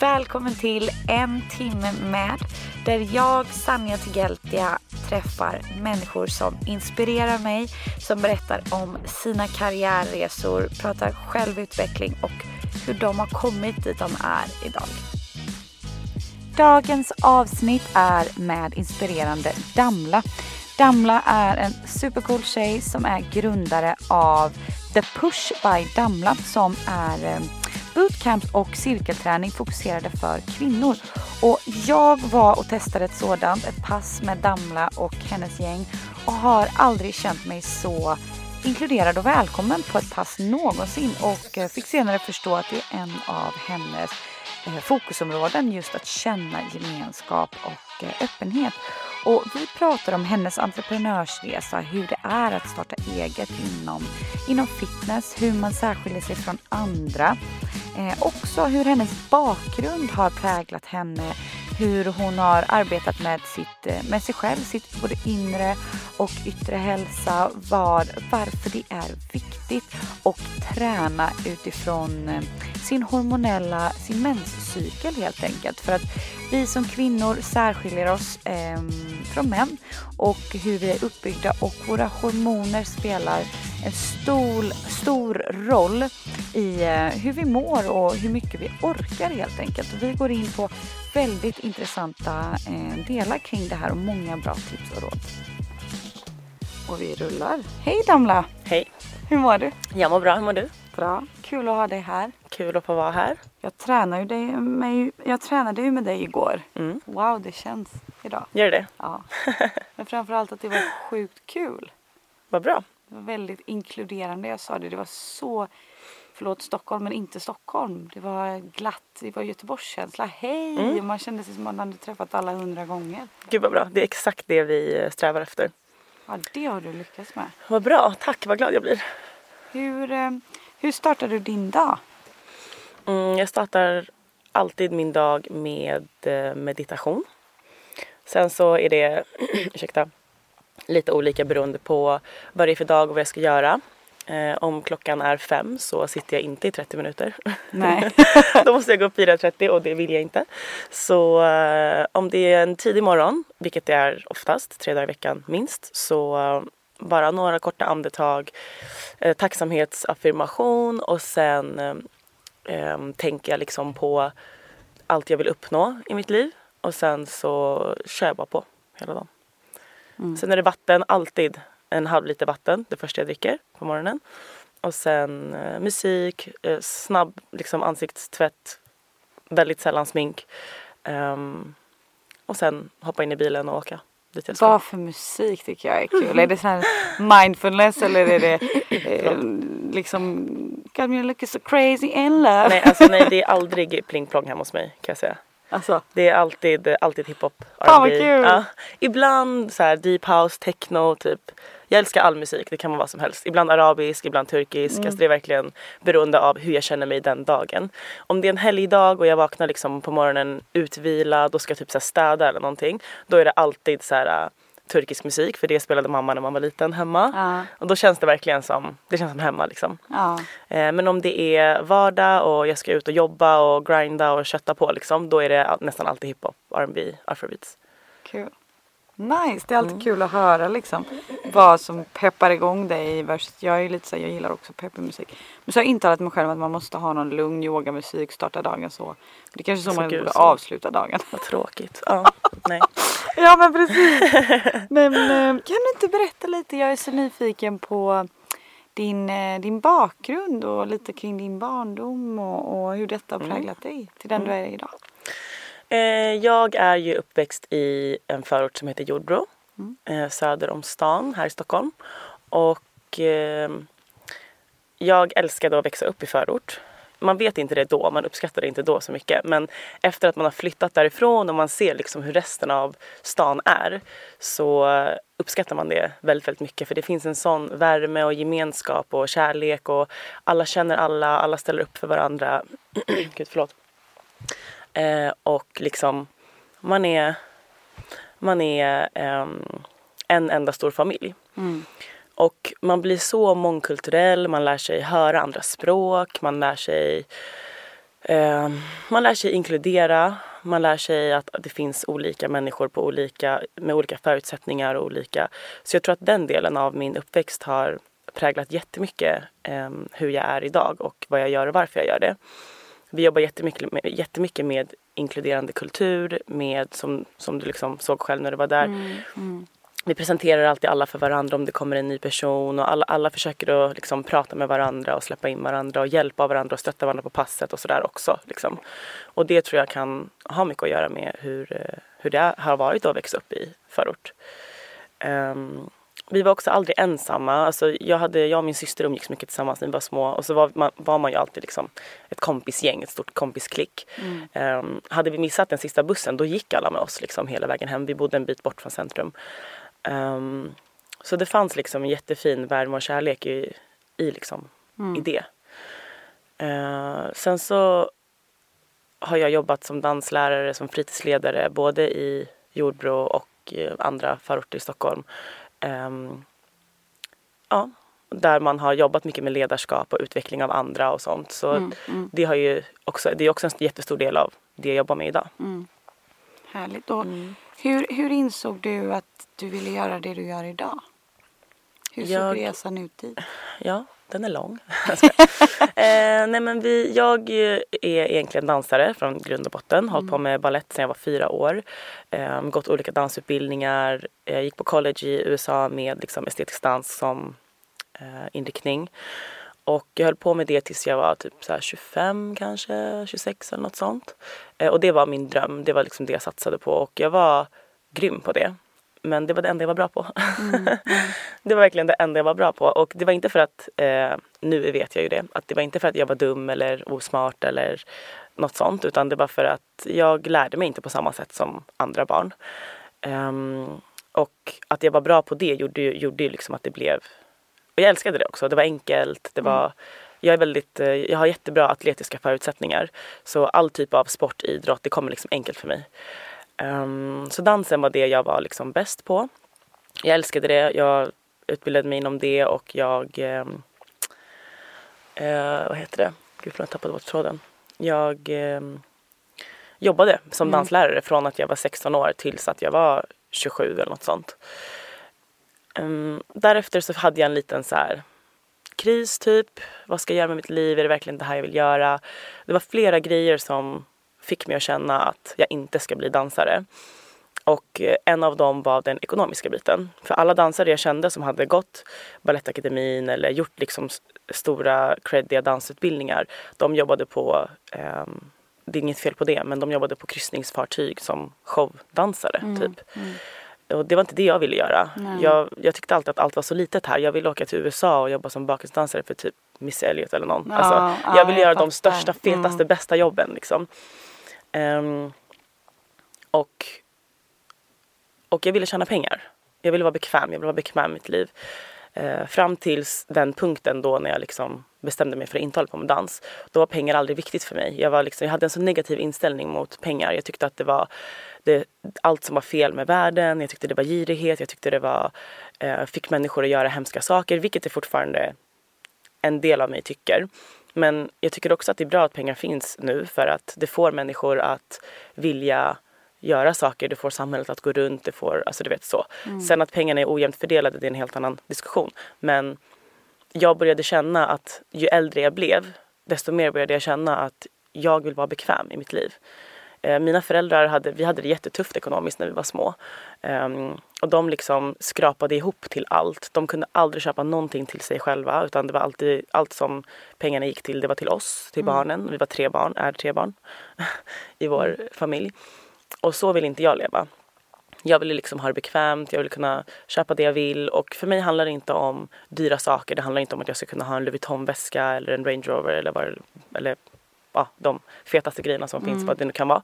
Välkommen till En timme med där jag, Sanja Tigeltia, träffar människor som inspirerar mig, som berättar om sina karriärresor, pratar självutveckling och hur de har kommit dit de är idag. Dagens avsnitt är med inspirerande Damla. Damla är en supercool tjej som är grundare av The Push by Damla som är eh, bootcamps och cirkelträning fokuserade för kvinnor. Och jag var och testade ett sådant, ett pass med Damla och hennes gäng och har aldrig känt mig så inkluderad och välkommen på ett pass någonsin och eh, fick senare förstå att det är en av hennes eh, fokusområden just att känna gemenskap och eh, öppenhet. Och vi pratar om hennes entreprenörsresa, hur det är att starta eget inom, inom fitness, hur man särskiljer sig från andra. Eh, också hur hennes bakgrund har präglat henne, hur hon har arbetat med, sitt, eh, med sig själv, sitt både inre och yttre hälsa, var, varför det är viktigt att träna utifrån eh, sin hormonella, sin menscykel helt enkelt. För att vi som kvinnor särskiljer oss eh, från män och hur vi är uppbyggda och våra hormoner spelar en stor, stor roll i eh, hur vi mår och hur mycket vi orkar helt enkelt. Och vi går in på väldigt intressanta eh, delar kring det här och många bra tips och råd. Och vi rullar. Hej Damla! Hej! Hur mår du? Jag mår bra, hur mår du? Bra. Kul att ha dig här. Kul att få vara här. Jag tränade ju, dig, med, jag tränade ju med dig igår. Mm. Wow, det känns idag. Gör det? Ja. Men framförallt att det var sjukt kul. Vad bra. Det var väldigt inkluderande. Jag sa det, det var så, förlåt Stockholm, men inte Stockholm. Det var glatt, det var Göteborgskänsla. Hej! Mm. Man kände sig som man hade träffat alla hundra gånger. Gud vad bra. Det är exakt det vi eh, strävar efter. Ja, det har du lyckats med. Vad bra. Tack, vad glad jag blir. Hur, eh, hur startade du din dag? Mm, jag startar alltid min dag med eh, meditation. Sen så är det, ursäkta, lite olika beroende på vad det är för dag och vad jag ska göra. Eh, om klockan är fem så sitter jag inte i 30 minuter. Nej. Då måste jag gå upp 4.30 och det vill jag inte. Så eh, om det är en tidig morgon, vilket det är oftast, tre dagar i veckan minst, så bara några korta andetag, eh, tacksamhetsaffirmation och sen eh, tänker jag liksom på allt jag vill uppnå i mitt liv och sen så kör jag bara på hela dagen. Mm. Sen är det vatten, alltid en halv liter vatten, det första jag dricker på morgonen. Och sen eh, musik, eh, snabb liksom ansiktstvätt, väldigt sällan smink. Ehm, och sen hoppa in i bilen och åka dit jag ska. Vad för musik tycker jag är kul. Är det sån här mindfulness eller är det eh, liksom Got me looking so crazy in love? Nej, alltså nej, det är aldrig pling plong hemma hos mig kan jag säga. Alltså, Det är alltid, alltid hiphop, Fan, vad kul! Ja. Ibland så här deep house, techno, typ. Jag älskar all musik, det kan vara vad som helst. Ibland arabisk, ibland turkisk. Mm. Alltså det är verkligen beroende av hur jag känner mig den dagen. Om det är en helgdag och jag vaknar liksom på morgonen utvilad och ska typ så städa eller någonting. Då är det alltid så här äh, turkisk musik för det spelade mamma när man var liten hemma. ja, Och då känns det verkligen som, det känns som hemma liksom. ja. Eh, Men om det är vardag och jag ska ut och jobba och grinda och kötta på liksom, då är det nästan alltid hiphop, R&B, afrobeats. Kul. Nice, det är alltid kul att höra liksom vad som peppar igång dig. Jag är lite så jag gillar också peppig musik. Men så har jag intalat mig själv att man måste ha någon lugn yogamusik, starta dagen så. Det är kanske så Så man gud, borde så. avsluta dagen. Vad tråkigt. Ja, nej. Ja men precis. Men eh, kan du inte berätta lite, jag är så nyfiken på din, eh, din bakgrund och lite kring din barndom och, och hur detta har präglat dig till den du är idag. Eh, jag är ju uppväxt i en förort som heter Jordbro. mm. söder om stan här i Stockholm. Och ehm, jag älskade att växa upp i förort. Man vet inte det då, man uppskattar det inte då så mycket. Men efter att man har flyttat därifrån och man ser liksom hur resten av stan är så uppskattar man det väldigt, väldigt mycket. För det finns en sån värme och gemenskap och kärlek och alla känner alla, alla ställer upp för varandra. Gud, förlåt. Eh, och liksom, man är, man är ehm, en enda stor familj. Och man blir så mångkulturell, man lär sig höra andra språk, man lär sig eh, man lär sig inkludera, man lär sig att det finns olika människor på olika, med olika förutsättningar och olika. Så jag tror att den delen av min uppväxt har präglat jättemycket eh, hur jag är idag och vad jag gör och varför jag gör det. Vi jobbar jättemycket med, jättemycket med inkluderande kultur, med som, som du liksom såg själv när du var där. Vi presenterar alltid alla för varandra om det kommer en ny person och alla, alla försöker att liksom prata med varandra och släppa in varandra och hjälpa varandra och stötta varandra på passet och sådär också. Liksom. Och det tror jag kan ha mycket att göra med hur, eh, hur det har varit att växa upp i förort. Ehm, vi var också aldrig ensamma. Alltså jag, hade, jag och min syster umgicks mycket tillsammans när vi var små och så var man, var man ju alltid liksom ett kompisgäng, ett stort kompisklick. Ehm, hade vi missat den sista bussen då gick alla med oss liksom hela vägen hem. Vi bodde en bit bort från centrum. Ehm, så det fanns liksom en jättefin värme och kärlek i, i, liksom, i det. Ehm, sen så har jag jobbat som danslärare, som fritidsledare både i Jordbro och eh, andra förorter i Stockholm. Ehm, ja, där man har jobbat mycket med ledarskap och utveckling av andra och sånt. Så det har ju också, det är också en jättestor del av det jag jobbar med idag. Härligt. Och hur, hur insåg du att du ville göra det du gör idag? Hur såg Jag- resan ut dit? Ja, den är lång. Jag eh, nej men vi, jag är egentligen dansare från grund och botten. Hållit på med ballett sedan jag var fyra år. Eh, gått olika dansutbildningar. Eh, gick på college i USA med liksom, estetisk dans som eh, inriktning. Och jag höll på med det tills jag var typ så här 25 kanske, 26 eller något sånt. Eh, och det var min dröm, det var liksom det jag satsade på och jag var grym på det. Men det var det enda jag var bra på. det var verkligen det enda jag var bra på. Och det var inte för att, eh, nu vet jag ju det, att det var inte för att jag var dum eller osmart eller något sånt. Utan det var för att jag lärde mig inte på samma sätt som andra barn. Ehm, och att jag var bra på det gjorde ju gjorde ju liksom att det blev och jag älskade det också. Det var enkelt. Det var, jag, är väldigt, eh, jag har jättebra atletiska förutsättningar. Så all typ av sport, idrott, det kommer liksom enkelt för mig. Ehm, så dansen var det jag var liksom bäst på. Jag älskade det. Jag utbildade mig inom det och jag... ehm, eh, vad heter det? Gud, jag tappade bort tråden. Jag ehm, jobbade som danslärare från att jag var 16 år tills att jag var 27 eller något sånt. Därefter så hade jag en liten så här kris typ. Vad ska jag göra med mitt liv? Är det verkligen det här jag vill göra? Det var flera grejer som fick mig att känna att jag inte ska bli dansare. Och eh, en av dem var den ekonomiska biten. För alla dansare jag kände som hade gått Balettakademin eller gjort liksom stora creddiga dansutbildningar. De jobbade på, ehm, det är inget fel på det, men de jobbade på kryssningsfartyg som showdansare typ. Och det var inte det jag ville göra. Jag, jag tyckte alltid att allt var så litet här. Jag ville åka till USA och jobba som bakgrundsdansare för typ Miss Elliot eller någon. Ja, alltså, ja, jag ville jag göra de fattar. största, fetaste, bästa jobben liksom. Um, och, och jag ville tjäna pengar. Jag ville vara bekväm, jag ville vara bekväm med mitt liv. Uh, fram tills den punkten då när jag liksom bestämde mig för att inte hålla på med dans. Då var pengar aldrig viktigt för mig. Jag, var liksom, jag hade en så negativ inställning mot pengar. Jag tyckte att det var det, allt som var fel med världen. Jag tyckte det var girighet. Jag tyckte det var, uh, fick människor att göra hemska saker. Vilket det fortfarande en del av mig tycker. Men jag tycker också att det är bra att pengar finns nu för att det får människor att vilja göra saker. Det får samhället att gå runt. Det får, alltså du vet så. Sen att pengarna är ojämnt fördelade det är en helt annan diskussion. Men jag började känna att ju äldre jag blev desto mer började jag känna att jag vill vara bekväm i mitt liv. Eh, mina föräldrar hade, vi hade det jättetufft ekonomiskt när vi var små. Um, och de liksom skrapade ihop till allt. De kunde aldrig köpa någonting till sig själva utan det var alltid allt som pengarna gick till det var till oss, till mm. barnen. Vi var tre barn, är tre barn i vår familj. Och så vill inte jag leva. Jag vill liksom ha det bekvämt, jag vill kunna köpa det jag vill och för mig handlar det inte om dyra saker. Det handlar inte om att jag ska kunna ha en Louis Vuitton-väska eller en Range Rover eller, vad, eller ja, de fetaste grejerna som mm. finns, vad det nu kan vara.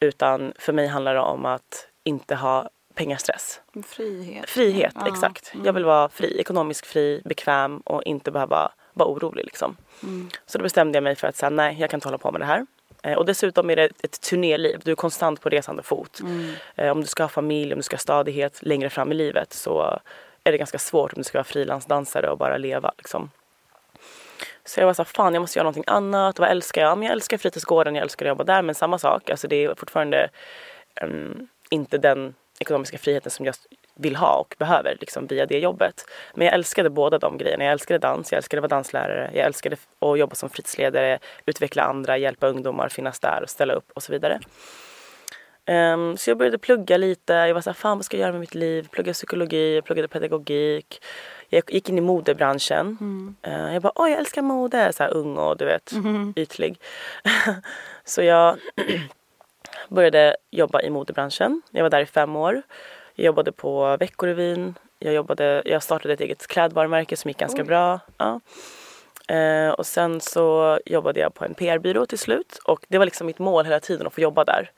Utan för mig handlar det om att inte ha pengastress. Frihet. Frihet, ja. exakt. Mm. Jag vill vara fri, ekonomiskt fri, bekväm och inte behöva vara orolig liksom. Mm. Så då bestämde jag mig för att säga nej, jag kan inte hålla på med det här. Eh, och dessutom är det ett turnéliv. Du är konstant på resande fot. Mm. Eh, om du ska ha familj, om du ska ha stadighet längre fram i livet så är det ganska svårt om du ska vara frilansdansare och bara leva. Liksom. Så jag var så fan jag måste göra någonting annat. Vad älskar jag? Men jag älskar fritidsgården, jag älskar att jobba där. Men samma sak, alltså det är fortfarande um, inte den ekonomiska friheten som jag vill ha och behöver liksom, via det jobbet. Men jag älskade båda de grejerna. Jag älskade dans, jag älskade att vara danslärare, jag älskade att jobba som fritidsledare, utveckla andra, hjälpa ungdomar, finnas där och ställa upp och så vidare. Um, så jag började plugga lite. Jag var såhär, fan vad ska jag göra med mitt liv? Plugga psykologi, jag pluggade pedagogik. Jag gick in i modebranschen. Mm. Uh, jag bara, åh jag älskar mode. Så här ung och du vet, mm. ytlig. så jag började jobba i modebranschen. Jag var där i fem år. Jag jobbade på Veckorevyn. Jag, jobbade, jag startade ett eget klädvarumärke som gick ganska Oj. bra. Ja. Eh, och sen så jobbade jag på en PR-byrå till slut och det var liksom mitt mål hela tiden att få jobba där.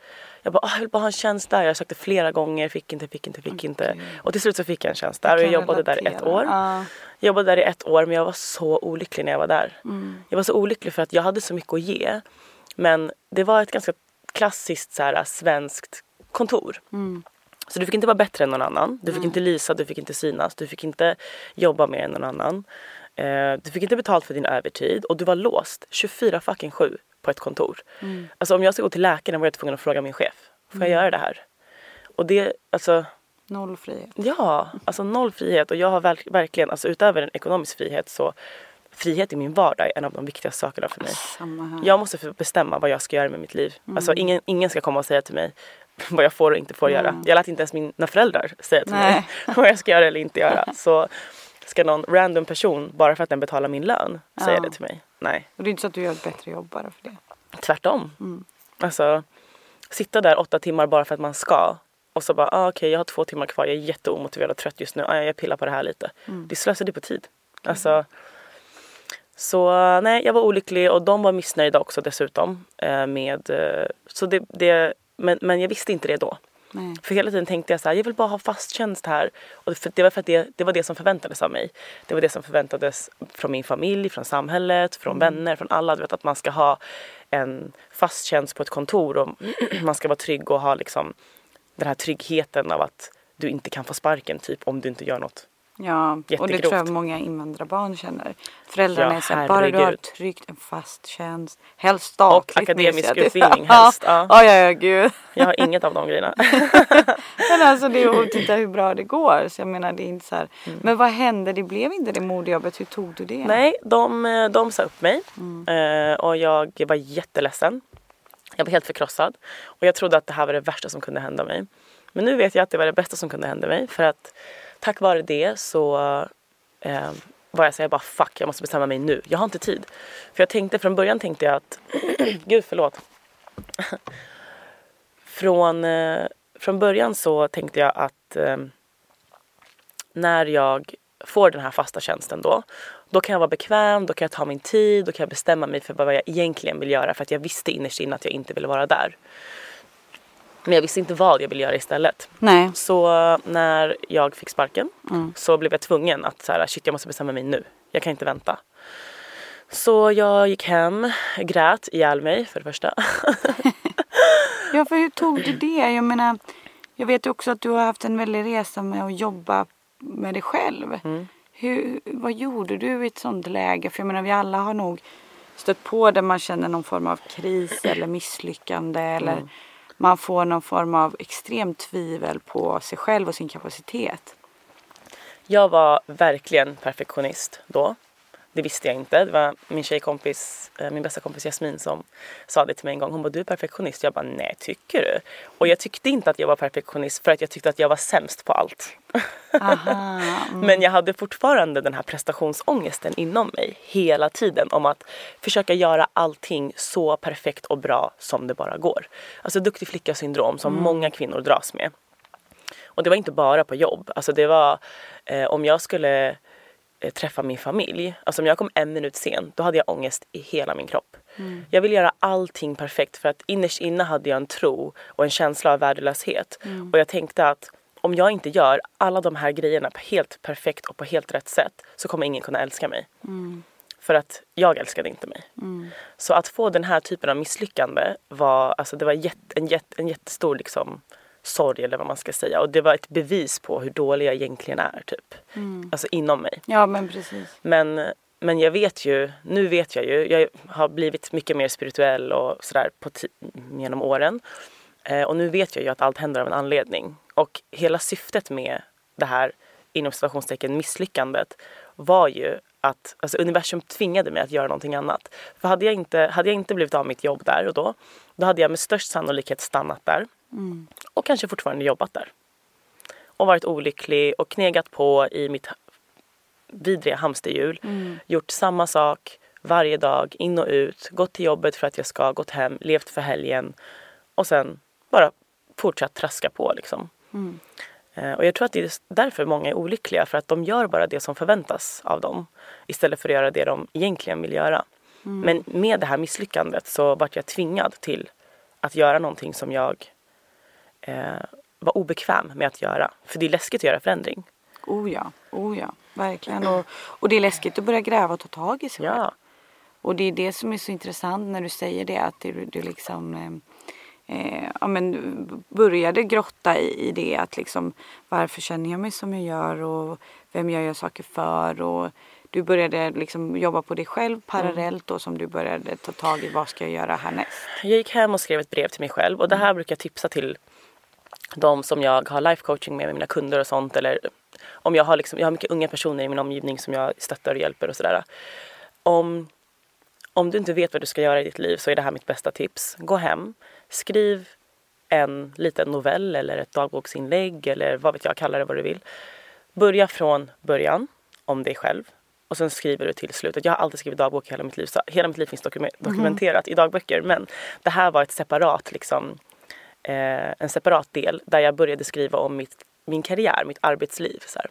Jag bara, jag vill bara ha en tjänst där. Jag sökte flera gånger, fick inte, fick inte, fick okay. inte. Och till slut så fick jag en tjänst där och jag jobbade relatera. där ett år. Ah. Jag jobbade där i ett år men jag var så olycklig när jag var där. Mm. Jag var så olycklig för att jag hade så mycket att ge. Men det var ett ganska klassiskt så här, svenskt kontor. Mm. Så du fick inte vara bättre än någon annan. Du fick mm. inte lysa, du fick inte synas, du fick inte jobba mer än någon annan. Eh, du fick inte betalt för din övertid och du var låst 24 fucking 7 på ett kontor. Mm. Alltså om jag ska gå till läkaren var jag tvungen att fråga min chef. Får jag mm. göra det här? Och det, alltså. Noll frihet. Ja, alltså noll frihet. Och jag har verk, verkligen, alltså utöver en ekonomisk frihet så frihet i min vardag är en av de viktigaste sakerna för mig. Jag måste bestämma vad jag ska göra med mitt liv. Mm. Alltså ingen, ingen ska komma och säga till mig vad jag får och inte får mm. göra. Jag lät inte ens mina föräldrar säga till Nej. mig vad jag ska göra eller inte göra. Så ska någon random person, bara för att den betalar min lön, ja. säga det till mig? Nej. Och det är inte så att du gör ett bättre jobb bara för det? Tvärtom. Mm. Alltså, sitta där åtta timmar bara för att man ska och så bara, ah, okej okay, jag har två timmar kvar, jag är jätteomotiverad och trött just nu, ah, jag pillar på det här lite. Mm. Det slösar på tid. Alltså, så nej, jag var olycklig och de var missnöjda också dessutom. Eh, med, eh, så det, det, men, men jag visste inte det då. Nej. För hela tiden tänkte jag så här, jag vill bara ha fast tjänst här. Och det var för att det, det var det som förväntades av mig. Det var det som förväntades från min familj, från samhället, från mm. vänner, från alla. Du vet att man ska ha en fast tjänst på ett kontor och man ska vara trygg och ha liksom den här tryggheten av att du inte kan få sparken typ om du inte gör något Ja, och det tror jag många invandrarbarn känner. Föräldrarna ja, är såhär, bara du har tryggt en fast tjänst, helst statligt. Och akademisk utbildning helst. Ja. ja, ja, ja, gud. Jag har inget av de grejerna. men alltså det är att titta hur bra det går. Så jag menar det är inte så här. Mm. Men vad hände? Det blev inte det modejobbet. Hur tog du det? Nej, de, de sa upp mig. Mm. Eh, och jag var jätteledsen. Jag var helt förkrossad. Och jag trodde att det här var det värsta som kunde hända mig. Men nu vet jag att det var det bästa som kunde hända mig. För att tack vare det så eh, var jag såhär bara fuck jag måste bestämma mig nu. Jag har inte tid. För jag tänkte från början tänkte jag att gud förlåt. från, eh, från början så tänkte jag att eh, när jag får den här fasta tjänsten då, då kan jag vara bekväm, då kan jag ta min tid, då kan jag bestämma mig för vad jag egentligen vill göra för att jag visste innerst inne att jag inte ville vara där. Men jag visste inte vad jag ville göra istället. Nej. Så när jag fick sparken mm. så blev jag tvungen att så här, shit jag måste bestämma mig nu. Jag kan inte vänta. Så jag gick hem, grät ihjäl mig för det första. ja för hur tog du det? Jag menar, jag vet också att du har haft en väldig resa med att jobba med dig själv. Mm. Hur, vad gjorde du i ett sånt läge? För jag menar vi alla har nog stött på där man känner någon form av kris eller misslyckande eller mm man får någon form av extremt tvivel på sig själv och sin kapacitet. Jag var verkligen perfektionist då. Det visste jag inte. Det var min tjejkompis, eh, min bästa kompis Jasmin som sa det till mig en gång. Hon bara, du är perfektionist. Jag bara, nej tycker du? Och jag tyckte inte att jag var perfektionist för att jag tyckte att jag var sämst på allt. Aha, mm. Men jag hade fortfarande den här prestationsångesten inom mig hela tiden om att försöka göra allting så perfekt och bra som det bara går. Alltså duktig flicka syndrom som många kvinnor dras med. Och det var inte bara på jobb. Alltså det var eh, om jag skulle träffa min familj. Alltså om jag kom en minut sen, då hade jag ångest i hela min kropp. Jag ville göra allting perfekt för att innerst inne hade jag en tro och en känsla av värdelöshet. Och jag tänkte att om jag inte gör alla de här grejerna helt perfekt och på helt rätt sätt så kommer ingen kunna älska mig. För att jag älskade inte mig. Så att få den här typen av misslyckande var, alltså det var jätt, en, jätt, en jättestor liksom, sorg eller vad man ska säga. Och det var ett bevis på hur dålig jag egentligen är typ. Alltså inom mig. Ja men precis. Men, men jag vet ju, nu vet jag ju, jag har blivit mycket mer spirituell och sådär på genom åren. Eh, och nu vet jag ju att allt händer av en anledning. Och hela syftet med det här inom situationstecken misslyckandet var ju att alltså universum tvingade mig att göra någonting annat. För hade jag, inte, hade jag inte blivit av mitt jobb där och då, då hade jag med störst sannolikhet stannat där. Och kanske fortfarande jobbat där. Och varit olycklig och knegat på i mitt vidriga hamsterhjul. Gjort samma sak varje dag, in och ut. Gått till jobbet för att jag ska, gått hem, levt för helgen. Och sen bara fortsatt traska på liksom. Eh, Och jag tror att det är därför många är olyckliga. För att de gör bara det som förväntas av dem. Istället för att göra det de egentligen vill göra. Men med det här misslyckandet så vart jag tvingad till att göra någonting som jag eh, var obekväm med att göra. För det är läskigt att göra förändring. Oh ja, oh ja, verkligen. Och, och det är läskigt att börja gräva och ta tag i sig själv. Ja, Och det är det som är så intressant när du säger det att du, du liksom eh, eh, ja, men började grotta i, i det att liksom varför känner jag mig som jag gör och vem gör jag saker för och du började liksom jobba på dig själv parallellt då som du började ta tag i vad ska jag göra härnäst. jag gick hem och skrev ett brev till mig själv. Och det här brukar jag tipsa till de som jag har life coaching med, med mina kunder och sånt. Eller om jag har, liksom, jag har mycket unga personer i min omgivning som jag stöttar och hjälper och sådär. Om, om du inte vet vad du ska göra i ditt liv så är det här mitt bästa tips. Gå hem, skriv en liten novell eller ett dagboksinlägg eller vad vet jag, kalla det vad du vill. Börja från början om dig själv och sen skriver du till slutet. Jag har alltid skrivit dagbok hela mitt liv så hela mitt liv finns dokumen- dokumenterat i dagböcker men det här var ett separat liksom Eh, en separat del där jag började skriva om mitt, min karriär, mitt arbetsliv. Så här.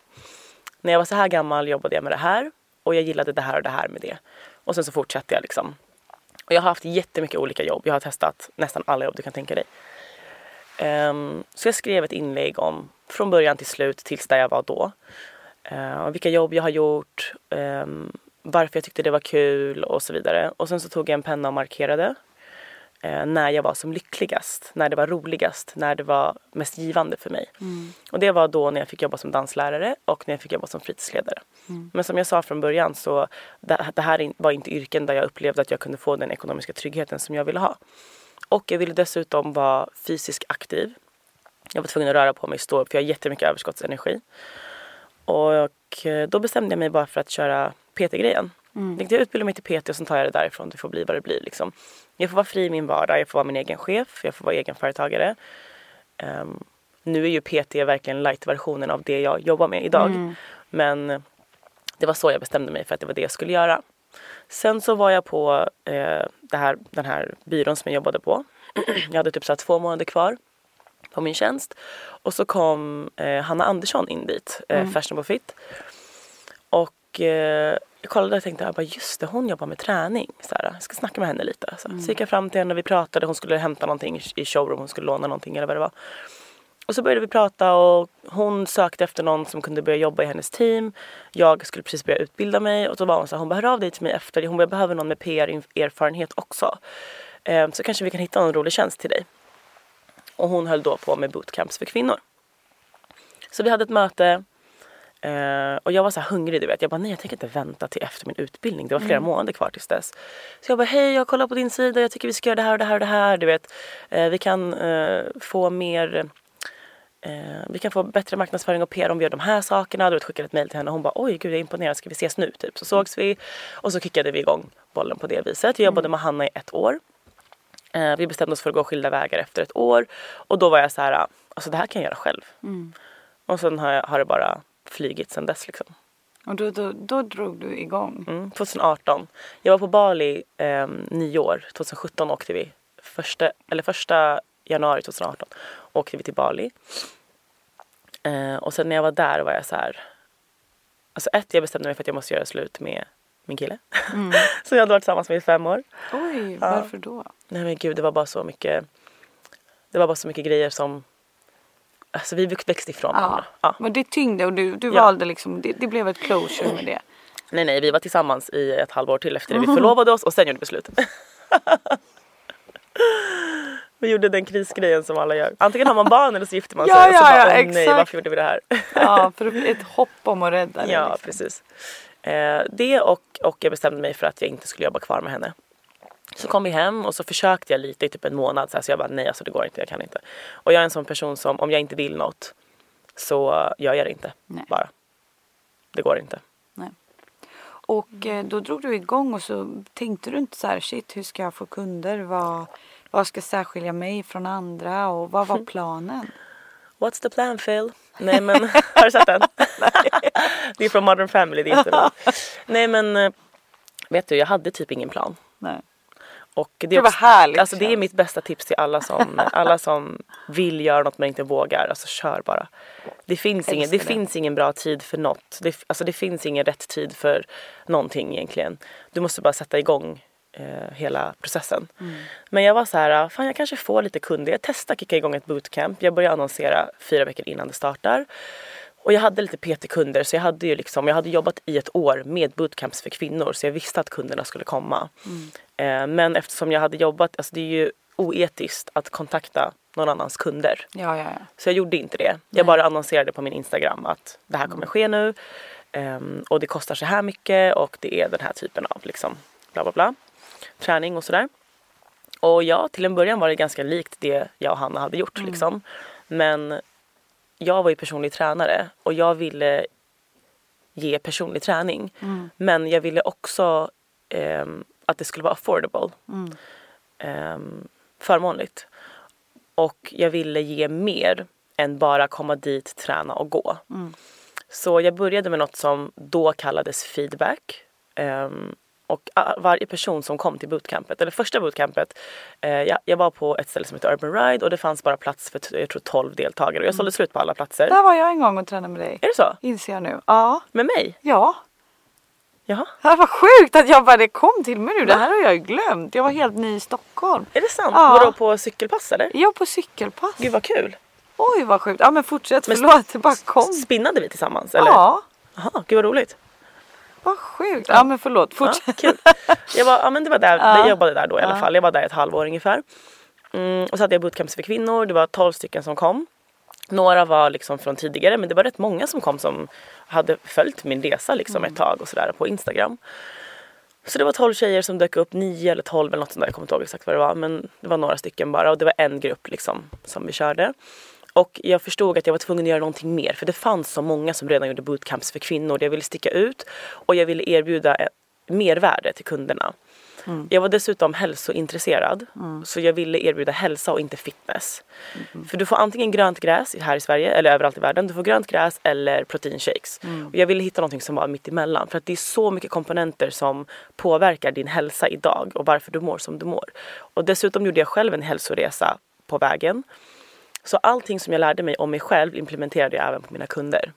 När jag var så här gammal jobbade jag med det här och jag gillade det här och det här med det. Och sen så fortsatte jag liksom. Och jag har haft jättemycket olika jobb. Jag har testat nästan alla jobb du kan tänka dig. Um, så jag skrev ett inlägg om från början till slut tills där jag var då. Uh, vilka jobb jag har gjort, um, varför jag tyckte det var kul och så vidare. Och sen så tog jag en penna och markerade när jag var som lyckligast, när det var roligast, när det var mest givande för mig. Och det var då när jag fick jobba som danslärare och när jag fick jobba som fritidsledare. Men som jag sa från början så det, det här var inte yrken där jag upplevde att jag kunde få den ekonomiska tryggheten som jag ville ha. Och jag ville dessutom vara fysiskt aktiv. Jag var tvungen att röra på mig, stå upp, för jag har jättemycket överskottsenergi. Och eh, då bestämde jag mig bara för att köra PT-grejen. Tänkte jag utbildar mig till PT och sen tar jag det därifrån. Det får bli vad det blir. Liksom. Jag får vara fri i min vardag, jag får vara min egen chef, jag får vara egenföretagare. Um, nu är ju PT verkligen light-versionen av det jag jobbar med idag. Men det var så jag bestämde mig för att det var det jag skulle göra. Sen så var jag på eh, det här, den här byrån som jag jobbade på. jag hade typ så två månader kvar på min tjänst. Och så kom eh, Hanna Andersson in dit, eh, Fashionable Fit. Och eh, jag kollade och tänkte jag bara, just det, hon jobbar med träning. Så här, jag ska snacka med henne lite. Så, så gick jag fram till henne och vi pratade. Hon skulle hämta någonting i- showroom, hon skulle låna någonting eller vad det var. Och så började vi prata och hon sökte efter någon som kunde börja jobba i hennes team. Jag skulle precis börja utbilda mig och så var hon så här, hon bara hör av dig till mig efter. Hon bara, jag behöver någon med PR-erfarenhet också. Eh, så kanske vi kan hitta någon rolig tjänst till dig. Och hon höll då på med bootcamps för kvinnor. Så vi hade ett möte. Eh, och jag var så här hungrig du vet. Jag bara nej jag tänker inte vänta till efter min utbildning. Det var flera månader kvar tills dess. Så jag bara hej jag kollar på din sida. Jag tycker vi ska göra det här och det här och det här. Du vet. Eh, vi kan eh, få mer vi kan få bättre marknadsföring och PR om vi gör de här sakerna. Då skickade jag ett mejl till henne och hon bara oj gud jag är imponerad, ska vi ses nu? Typ. Så sågs vi och så kickade vi igång bollen på det viset. Jag jobbade med Hanna i ett år. Vi bestämde oss för att gå skilda vägar efter ett år och då var jag så här, alltså det här kan jag göra själv. Och sen har, jag, har det bara flygit sen dess liksom. Och då, då, då drog du igång. Mm, 2018. Jag var på Bali eh, nyår. 2017 åkte vi. Första, eller första januari 2018 åkte vi till Bali. Eh, och sen när jag var där var jag så här. Alltså ett, jag bestämde mig för att jag måste göra slut med min kille. Mm. som jag hade varit tillsammans med i fem år. Oj, varför då? Nej men gud det var bara så mycket. Det var bara så mycket grejer som. Alltså vi växte ifrån varandra. Ja. Men det tyngde och du, du valde liksom, det, det blev ett closure med det. Nej nej vi var tillsammans i ett halvår till efter det. Vi förlovade oss och sen gjorde vi slut. vi gjorde den krisgrejen som alla gör. Antingen har man barn eller så gifter man sig. Ja, och så ja, bara, ja, åh nej exakt. varför gjorde vi det här? Ja, för ett hopp om att rädda det. ja liksom. precis. Eh, det och, och jag bestämde mig för att jag inte skulle jobba kvar med henne. Så kom vi hem och så försökte jag lite i typ en månad så, här, så jag bara nej alltså det går inte, jag kan inte. Och jag är en sån person som om jag inte vill något så gör jag det inte Nej. bara. Det går inte. Och eh, då drog du igång och så tänkte du inte så här shit hur ska jag få kunder? Vad, vad ska särskilja mig från andra och vad var planen? What's the plan Phil? Nej men, har du sett den? det är från Modern Family, det är inte Nej men, eh, vet du jag hade typ ingen plan. Nej. Och det, Det är var också, härligt, Alltså det är mitt bästa tips till alla som, alla som vill göra något men inte vågar. Alltså kör bara. Det finns, ingen, det, det. finns ingen bra tid för något. Det, alltså det finns ingen rätt tid för någonting egentligen. Du måste bara sätta igång eh, hela processen. Mm. Men jag var så här, fan jag kanske får lite kunder. Jag testar kicka igång ett bootcamp. Jag börjar annonsera fyra veckor innan det startar. Och jag hade lite PT-kunder så jag hade ju liksom, jag hade jobbat i ett år med bootcamps för kvinnor så jag visste att kunderna skulle komma. Eh, men eftersom jag hade jobbat, alltså det är ju oetiskt att kontakta någon annans kunder. Ja, ja, ja. Så jag gjorde inte det. Jag bara annonserade på min Instagram att det här kommer ske nu. ehm, och det kostar så här mycket och det är den här typen av liksom bla bla bla. Träning och sådär. Och ja, till en början var det ganska likt det jag och Hanna hade gjort liksom. Men jag var ju personlig tränare och jag ville ge personlig träning. Men jag ville också ehm, att det skulle vara affordable. Ehm, förmånligt. Och jag ville ge mer än bara komma dit, träna och gå. Så jag började med något som då kallades feedback. Ehm, och varje person som kom till bootcampet, eller första bootcampet, eh, jag, jag var på ett ställe som heter Urban Ride och det fanns bara plats för jag tror 12 deltagare och jag sålde slut på alla platser. Där var jag en gång och tränade med dig. Är det så? Inser jag nu. Ja. Med mig? Ja. Jaha. Det var sjukt att jag bara det kom till mig nu. Det här har jag ju glömt. Jag var helt ny i Stockholm. Är det sant? Ja. Vadå på cykelpass eller? Jag på cykelpass. Gud vad kul. Oj vad sjukt. Ja men fortsätt. Men Förlåt. Det bara kom. Spinnade vi tillsammans eller? Ja. Jaha, gud vad roligt. Vad sjukt. Ja men förlåt. Ja, Fortsätt. kul. Jag, var, ja, men det var där, Ja. jag jobbade där då i alla Ja. fall. Jag var där ett halvår ungefär. Mm, och så hade jag bootcamps för kvinnor. Det var 12 stycken som kom. Några var liksom från tidigare men det var rätt många som kom som hade följt min resa liksom Mm. ett tag och sådär på Instagram. Så det var 12 tjejer som dök upp, 9 eller 12 eller något sånt där. Jag kommer inte ihåg exakt vad det var men det var några stycken bara och det var en grupp liksom som vi körde. Och jag förstod att jag var tvungen att göra någonting mer för det fanns så många som redan gjorde bootcamps för kvinnor. Jag ville sticka ut och jag ville erbjuda ett mervärde till kunderna. Jag var dessutom hälsointresserad så jag ville erbjuda hälsa och inte fitness. För du får antingen grönt gräs här i Sverige eller överallt i världen. Du får grönt gräs eller proteinshakes. Och jag ville hitta någonting som var mitt emellan för att det är så mycket komponenter som påverkar din hälsa idag och varför du mår som du mår. Och dessutom gjorde jag själv en hälsoresa på vägen. Så allting som jag lärde mig om mig själv implementerade jag även på mina kunder.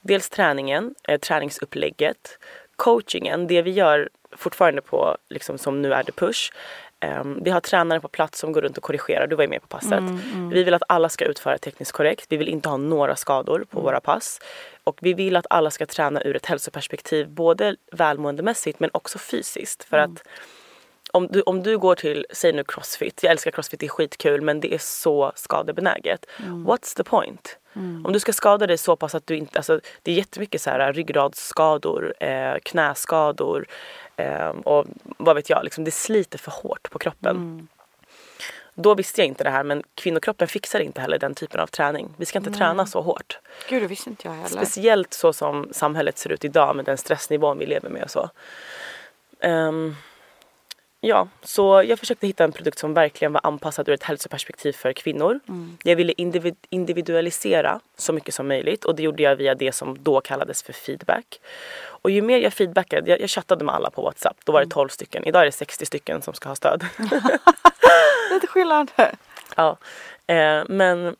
Dels träningen, eh, träningsupplägget, coachingen, det vi gör fortfarande på, liksom som nu är det push. Ehm, vi har tränare på plats som går runt och korrigerar, du var ju med på passet. Vi vill att alla ska utföra tekniskt korrekt, vi vill inte ha några skador på våra pass. Och vi vill att alla ska träna ur ett hälsoperspektiv, både välmåendemässigt men också fysiskt. För att om du, om du går till, säg nu crossfit, jag älskar crossfit, det är skitkul men det är så skadebenäget. What's the point? Om du ska skada dig så pass att du inte, alltså det är jättemycket så här ryggradsskador, eh, knäskador och vad vet jag, liksom, det sliter för hårt på kroppen. Då visste jag inte det här men kvinnokroppen fixar inte heller den typen av träning. Vi ska inte träna så hårt. Gud det visste inte jag heller. Speciellt så som samhället ser ut idag med den stressnivån vi lever med och så. Ehm, ja, så jag försökte hitta en produkt som verkligen var anpassad ur ett hälsoperspektiv för kvinnor. Jag ville individ- individualisera så mycket som möjligt och det gjorde jag via det som då kallades för feedback. Och ju mer jag feedbackade, jag, jag chattade med alla på WhatsApp, då var det 12 stycken. Idag är det 60 stycken som ska ha stöd. Lite skillnad. Ja, eh, men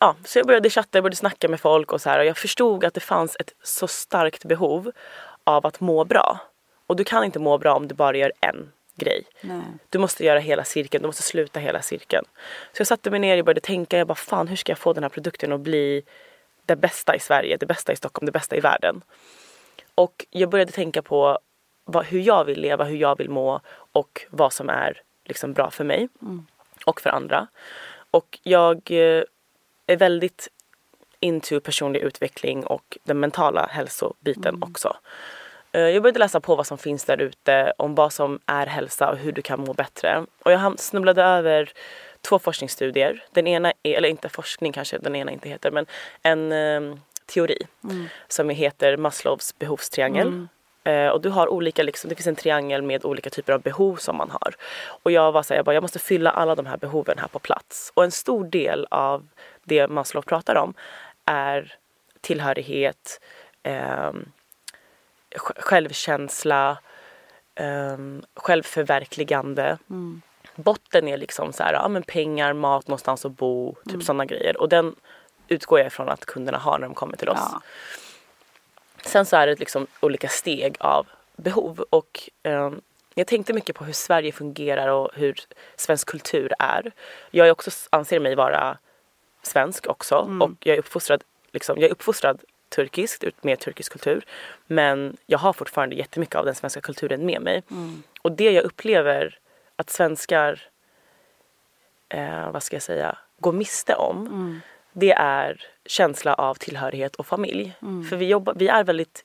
ja, så jag började chatta, jag började snacka med folk och så här och jag förstod att det fanns ett så starkt behov av att må bra. Och du kan inte må bra om du bara gör en grej. Nej. Du måste göra hela cirkeln, du måste sluta hela cirkeln. Så jag satte mig ner och började tänka, jag bara fan hur ska jag få den här produkten att bli det bästa i Sverige, det bästa i Stockholm, det bästa i världen. Och jag började tänka på vad, hur jag vill leva, hur jag vill må och vad som är liksom bra för mig och för andra. Och jag eh, är väldigt into personlig utveckling och den mentala hälsobiten också. Eh, Jag började läsa på vad som finns där ute om vad som är hälsa och hur du kan må bättre. Och jag snubblade över två forskningsstudier. Den ena är, eller inte forskning kanske den ena inte heter, men en eh, teori som heter Maslows behovstriangel. Eh, och du har olika, liksom, det finns en triangel med olika typer av behov som man har. Och jag var såhär, jag, bara, jag måste fylla alla de här behoven här på plats. Och en stor del av det Maslow pratar om är tillhörighet, ehm, sj- självkänsla, um, självförverkligande. Botten är liksom så här, ja, men pengar, mat, någonstans att bo, typ sådana grejer. Och den utgår jag ifrån att kunderna har när de kommer till oss. Ja. Sen så är det liksom olika steg av behov och ehm, jag tänkte mycket på hur Sverige fungerar och hur svensk kultur är. Jag är också, anser mig vara svensk också och jag är uppfostrad, liksom, jag är uppfostrad turkiskt, ut med turkisk kultur. Men jag har fortfarande jättemycket av den svenska kulturen med mig. Och det jag upplever att svenskar, eh, vad ska jag säga, går miste om. Det är känsla av tillhörighet och familj. För vi, jobbar, vi är väldigt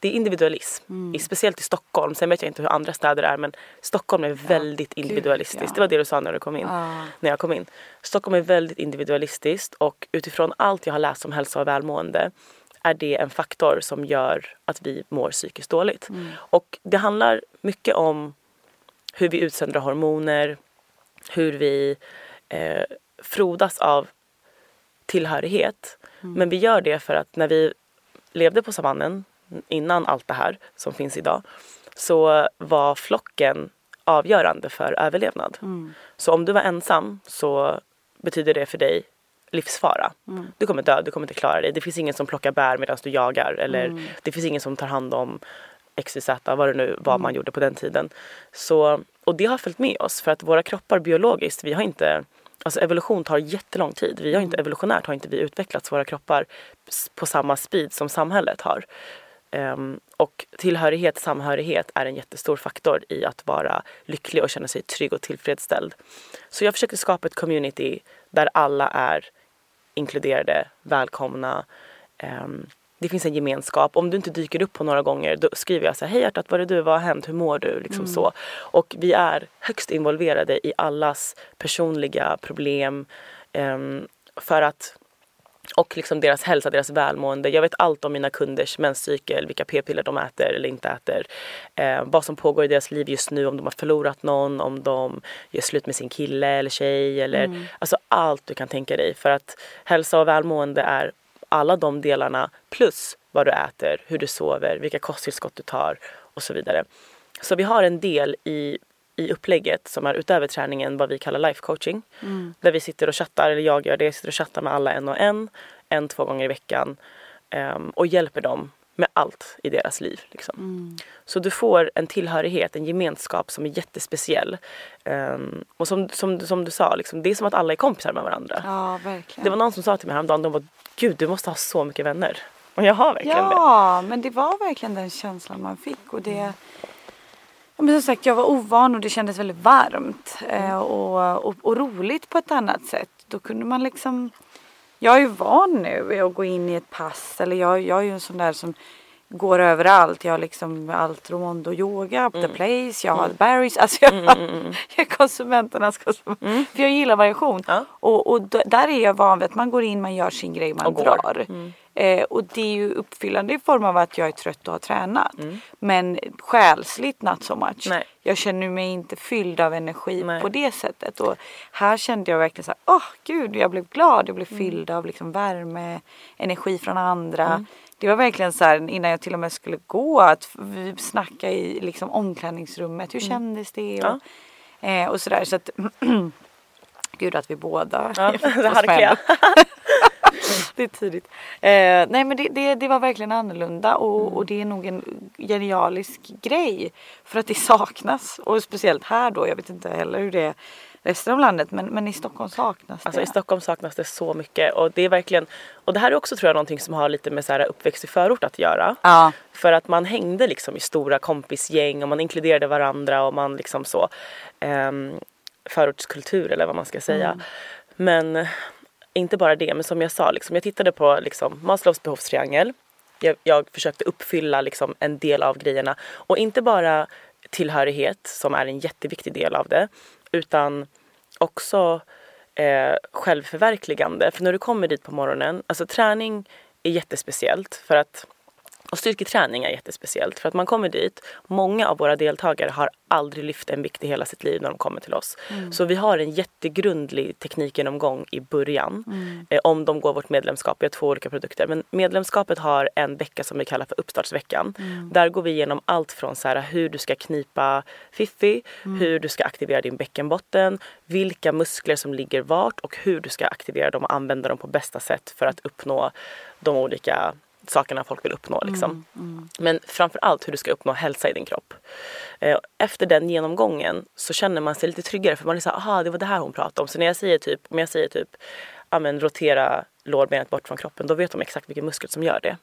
det är individualism, I, speciellt i Stockholm. Sen vet jag inte hur andra städer är men Stockholm är väldigt individualistiskt. ja. Det var det du sa när du kom in. Ja. När jag kom in. Stockholm är väldigt individualistiskt och utifrån allt jag har läst om hälsa och välmående är det en faktor som gör att vi mår psykiskt dåligt. Och det handlar mycket om hur vi utsöndrar hormoner, hur vi eh, frodas av tillhörighet. Men vi gör det för att när vi levde på savannen innan allt det här som finns idag så var flocken avgörande för överlevnad. Så om du var ensam så betyder det för dig livsfara. Du kommer dö, du kommer inte klara dig. Det finns ingen som plockar bär medan du jagar eller det finns ingen som tar hand om XYZ, vad det nu var man gjorde på den tiden. Så, och det har följt med oss för att våra kroppar biologiskt, vi har inte Alltså evolution tar jättelång tid. Vi har inte evolutionärt har inte vi utvecklats våra kroppar på samma speed som samhället har. Ehm, och tillhörighet, samhörighet är en jättestor faktor i att vara lycklig och känna sig trygg och tillfredsställd. Så jag försökte skapa ett community där alla är inkluderade, välkomna. Ehm, det finns en gemenskap. Om du inte dyker upp på några gånger då skriver jag så här, hej hjärtat, var är du, vad har hänt, hur mår du? Liksom så. Och vi är högst involverade i allas personliga problem. ehm, för att och liksom deras hälsa, deras välmående. Jag vet allt om mina kunders menscykel, vilka p-piller de äter eller inte äter. Eh, vad som pågår i deras liv just nu, om de har förlorat någon, om de gör slut med sin kille eller tjej. Eller, Alltså allt du kan tänka dig. För att hälsa och välmående är alla de delarna plus vad du äter, hur du sover, vilka kosttillskott du tar och så vidare. Så vi har en del i, i upplägget som är utöver träningen vad vi kallar life coaching. Där vi sitter och chattar, eller jag gör det, jag sitter och chattar med alla en och en, en, två gånger i veckan ehm, och hjälper dem med allt i deras liv. Liksom. Så du får en tillhörighet, en gemenskap som är jättespeciell. Ehm, och som, som, som du sa, liksom, det är som att alla är kompisar med varandra. Ja, verkligen. Det var någon som sa till mig häromdagen, de bara Gud du måste ha så mycket vänner. Och jag har verkligen det. Ja, men det var verkligen den känslan man fick. Och det, ja, men som sagt, jag var ovan och det kändes väldigt varmt eh, och, och, och roligt på ett annat sätt. Då kunde man liksom... Jag är ju van nu att gå in i ett pass. Eller jag, jag är ju en sån där som går överallt. Jag har liksom allt Romondo yoga, Mm. the place, jag har Barry's. Alltså jag, jag är konsumenternas konsument. För jag gillar variation. Ja. Och, och där är jag van vid att man går in, man gör sin grej, man Och går. drar. Eh, och det är ju uppfyllande i form av att jag är trött och har tränat. Men själsligt not so much. Nej. Jag känner mig inte fylld av energi Nej. på det sättet. Och här kände jag verkligen så här, åh gud, jag blev glad, jag blev Mm. fylld av liksom värme, energi från andra. Det var verkligen så här innan jag till och med skulle gå att vi snacka i liksom omklädningsrummet. Hur kändes det? Mm. Ja. Och, eh, och sådär så att Gud att vi båda Ja, är harkliga. det är tidigt. Eh, nej men det, det, det var verkligen annorlunda och, Mm. och det är nog en genialisk grej. För att det saknas och speciellt här då. Jag vet inte heller hur det är resten av landet men, men i Stockholm saknas Alltså det. i Stockholm saknas det så mycket och det är verkligen och det här är också tror jag någonting som har lite med så här uppväxt i förort att göra. Ja. För att man hängde liksom i stora kompisgäng och man inkluderade varandra och man liksom så um, förortskultur eller vad man ska säga. Men eh, inte bara det, men som jag sa, liksom, jag tittade på liksom, Maslows behovstriangel. Jag, jag försökte uppfylla liksom, en del av grejerna och inte bara tillhörighet som är en jätteviktig del av det utan också eh, självförverkligande. För när du kommer dit på morgonen, alltså träning är jättespeciellt för att och styrketräning är jättespeciellt för att man kommer dit, många av våra deltagare har aldrig lyft en vikt i hela sitt liv när de kommer till oss. Så vi har en jättegrundlig teknikgenomgång i början. Eh, om de går vårt medlemskap, vi har två olika produkter. Men medlemskapet har en vecka som vi kallar för uppstartsveckan. Där går vi igenom allt från så här, hur du ska knipa fiffi, hur du ska aktivera din bäckenbotten, vilka muskler som ligger vart och hur du ska aktivera dem och använda dem på bästa sätt för att uppnå de olika sakerna folk vill uppnå. Liksom. Men framför allt hur du ska uppnå hälsa i din kropp. Eh, Efter den genomgången så känner man sig lite tryggare för man är såhär, aha det var det här hon pratade om. Så när jag säger typ, om jag säger typ, ja men rotera lårbenet bort från kroppen, då vet de exakt vilken muskel som gör det.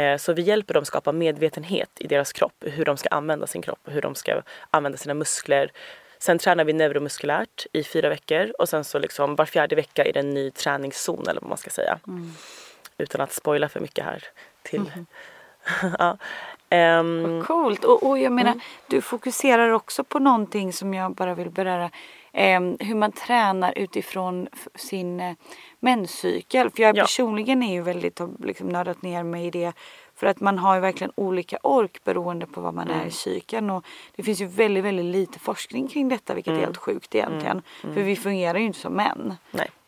Eh, Så vi hjälper dem skapa medvetenhet i deras kropp, hur de ska använda sin kropp, hur de ska använda sina muskler. Sen tränar vi neuromuskulärt i fyra veckor och sen så liksom var fjärde vecka är det en ny träningszon eller vad man ska säga. Utan att spoila för mycket här till. ja. Ehm, Coolt. Och, och jag menar, Mm. du fokuserar också på någonting som jag bara vill beröra. Ehm, hur man tränar utifrån sin eh, menscykel. För jag Ja. personligen är ju väldigt, har liksom nördat ner mig i det. För att man har ju verkligen olika ork beroende på vad man Mm. är i cykeln. Och det finns ju väldigt, väldigt lite forskning kring detta vilket Mm. är helt sjukt egentligen. För vi fungerar ju inte som män.